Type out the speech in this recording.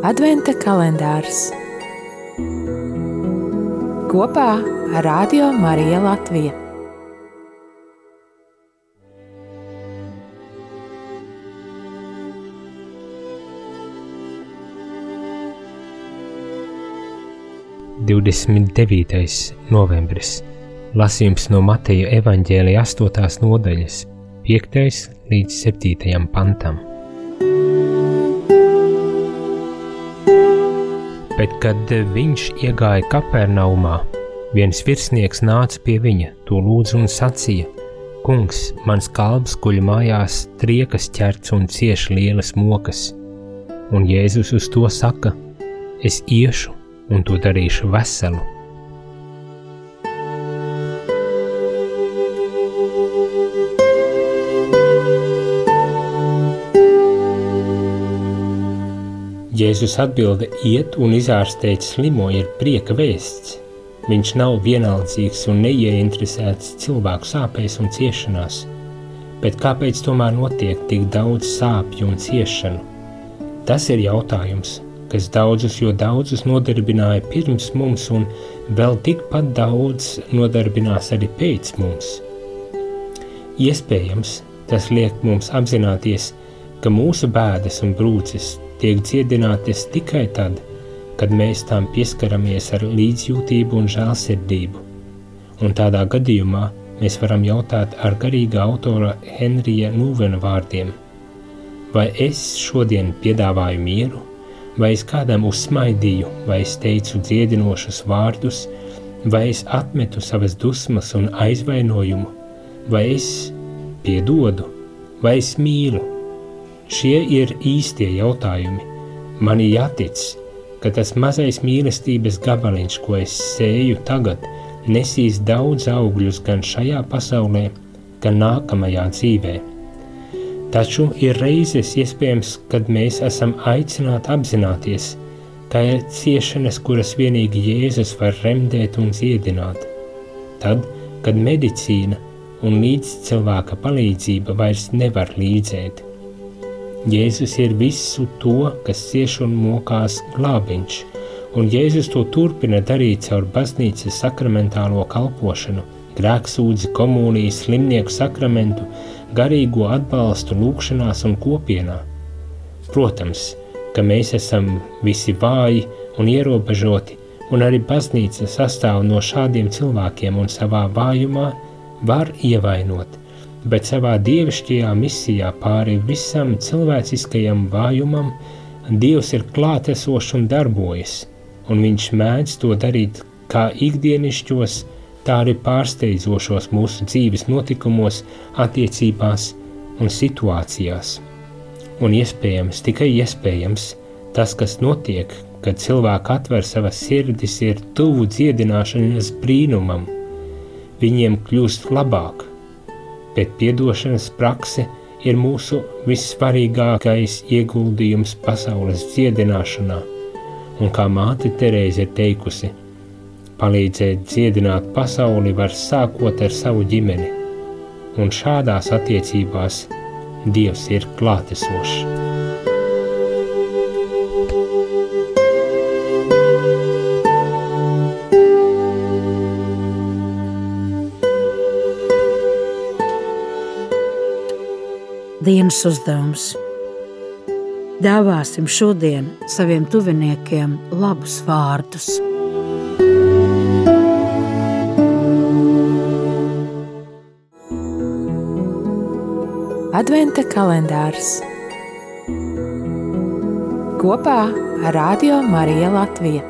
Adventa kalendārs kopā ar Radio Mariju Latviju. Divdesmit devītais novembris. Lasījums no Mateja evaņģēlija 8. nodaļas, 5. līdz 7. pantam. Bet, kad viņš iegāja Kapernaumā, viens virsnieks nāca pie viņa, to lūdza un sacīja: Kungs, mans kalps guļ mājās, triekas ķerts un cieši lielas mokas. Un Jēzus uz to saka: Es iešu un to darīšu veselu. Jēzus atbilda, iet un izārstēt slimo ir prieka vēsts. Viņš nav vienaldzīgs un neieinteresēts cilvēku sāpēs un ciešanās. Bet kāpēc tomēr notiek tik daudz sāpju un ciešanu? Tas ir jautājums, kas daudzus, jo daudzus nodarbināja pirms mums un vēl tikpat daudz nodarbinās arī pēc mums. Iespējams, tas liek mums apzināties, ka mūsu bēdas un brūces tiek dziedinātas tikai tad, kad mēs tām pieskaramies ar līdzjūtību un žēlsirdību. Un tādā gadījumā mēs varam jautāt ar garīga autora Henrija Nūvena vārdiem: Vai es šodien piedāvāju mieru, vai es kādam uzsmaidīju, vai es teicu dziedinošus vārdus, vai es atmetu savas dusmas un aizvainojumu, vai es piedodu, vai es mīlu? Šie ir īstie jautājumi. Man ir jātic, ka tas mazais mīlestības gabaliņš, ko es sēju tagad, nesīs daudz augļus gan šajā pasaulē, gan nākamajā dzīvē. Taču ir reizes iespējams, kad mēs esam aicināti apzināties, ka ir ciešanas, kuras vienīgi Jēzus var remdēt un dziedināt. Tad, kad medicīna un līdz cilvēka palīdzība vairs nevar līdzēt. Jēzus ir visu to, kas cieš un mokās glābiņš, un Jēzus to turpina darīt caur baznīcas sakramentālo kalpošanu, grēksūdzi, komunijas, slimnieku sakramentu, garīgo atbalstu lūkšanās un kopienā. Protams, ka mēs esam visi vāji un ierobežoti, un arī baznīca sastāv no šādiem cilvēkiem un savā vājumā var ievainot, bet savā dievišķajā misijā pāri visam cilvēciskajam vājumam Dievs ir klātesošs un darbojas, un viņš mēdz to darīt kā ikdienišķos, tā arī pārsteidzošos mūsu dzīves notikumos, attiecībās un situācijās. Un iespējams, tikai iespējams, tas, kas notiek, kad cilvēki atver savas sirdis, ir tuvu dziedināšanas brīnumam. Viņiem kļūst labāk, bet piedošanas prakse ir mūsu vissvarīgākais ieguldījums pasaules dziedināšanā, un kā māte Terēze ir teikusi, palīdzēt dziedināt pasauli var sākot ar savu ģimeni, un šādās attiecībās Dievs ir klātesošs. Dienas uzdevums. Dāvāsim šodien saviem tuviniekiem labus vārdus. Adventa kalendārs kopā ar Radio Mariju Latviju.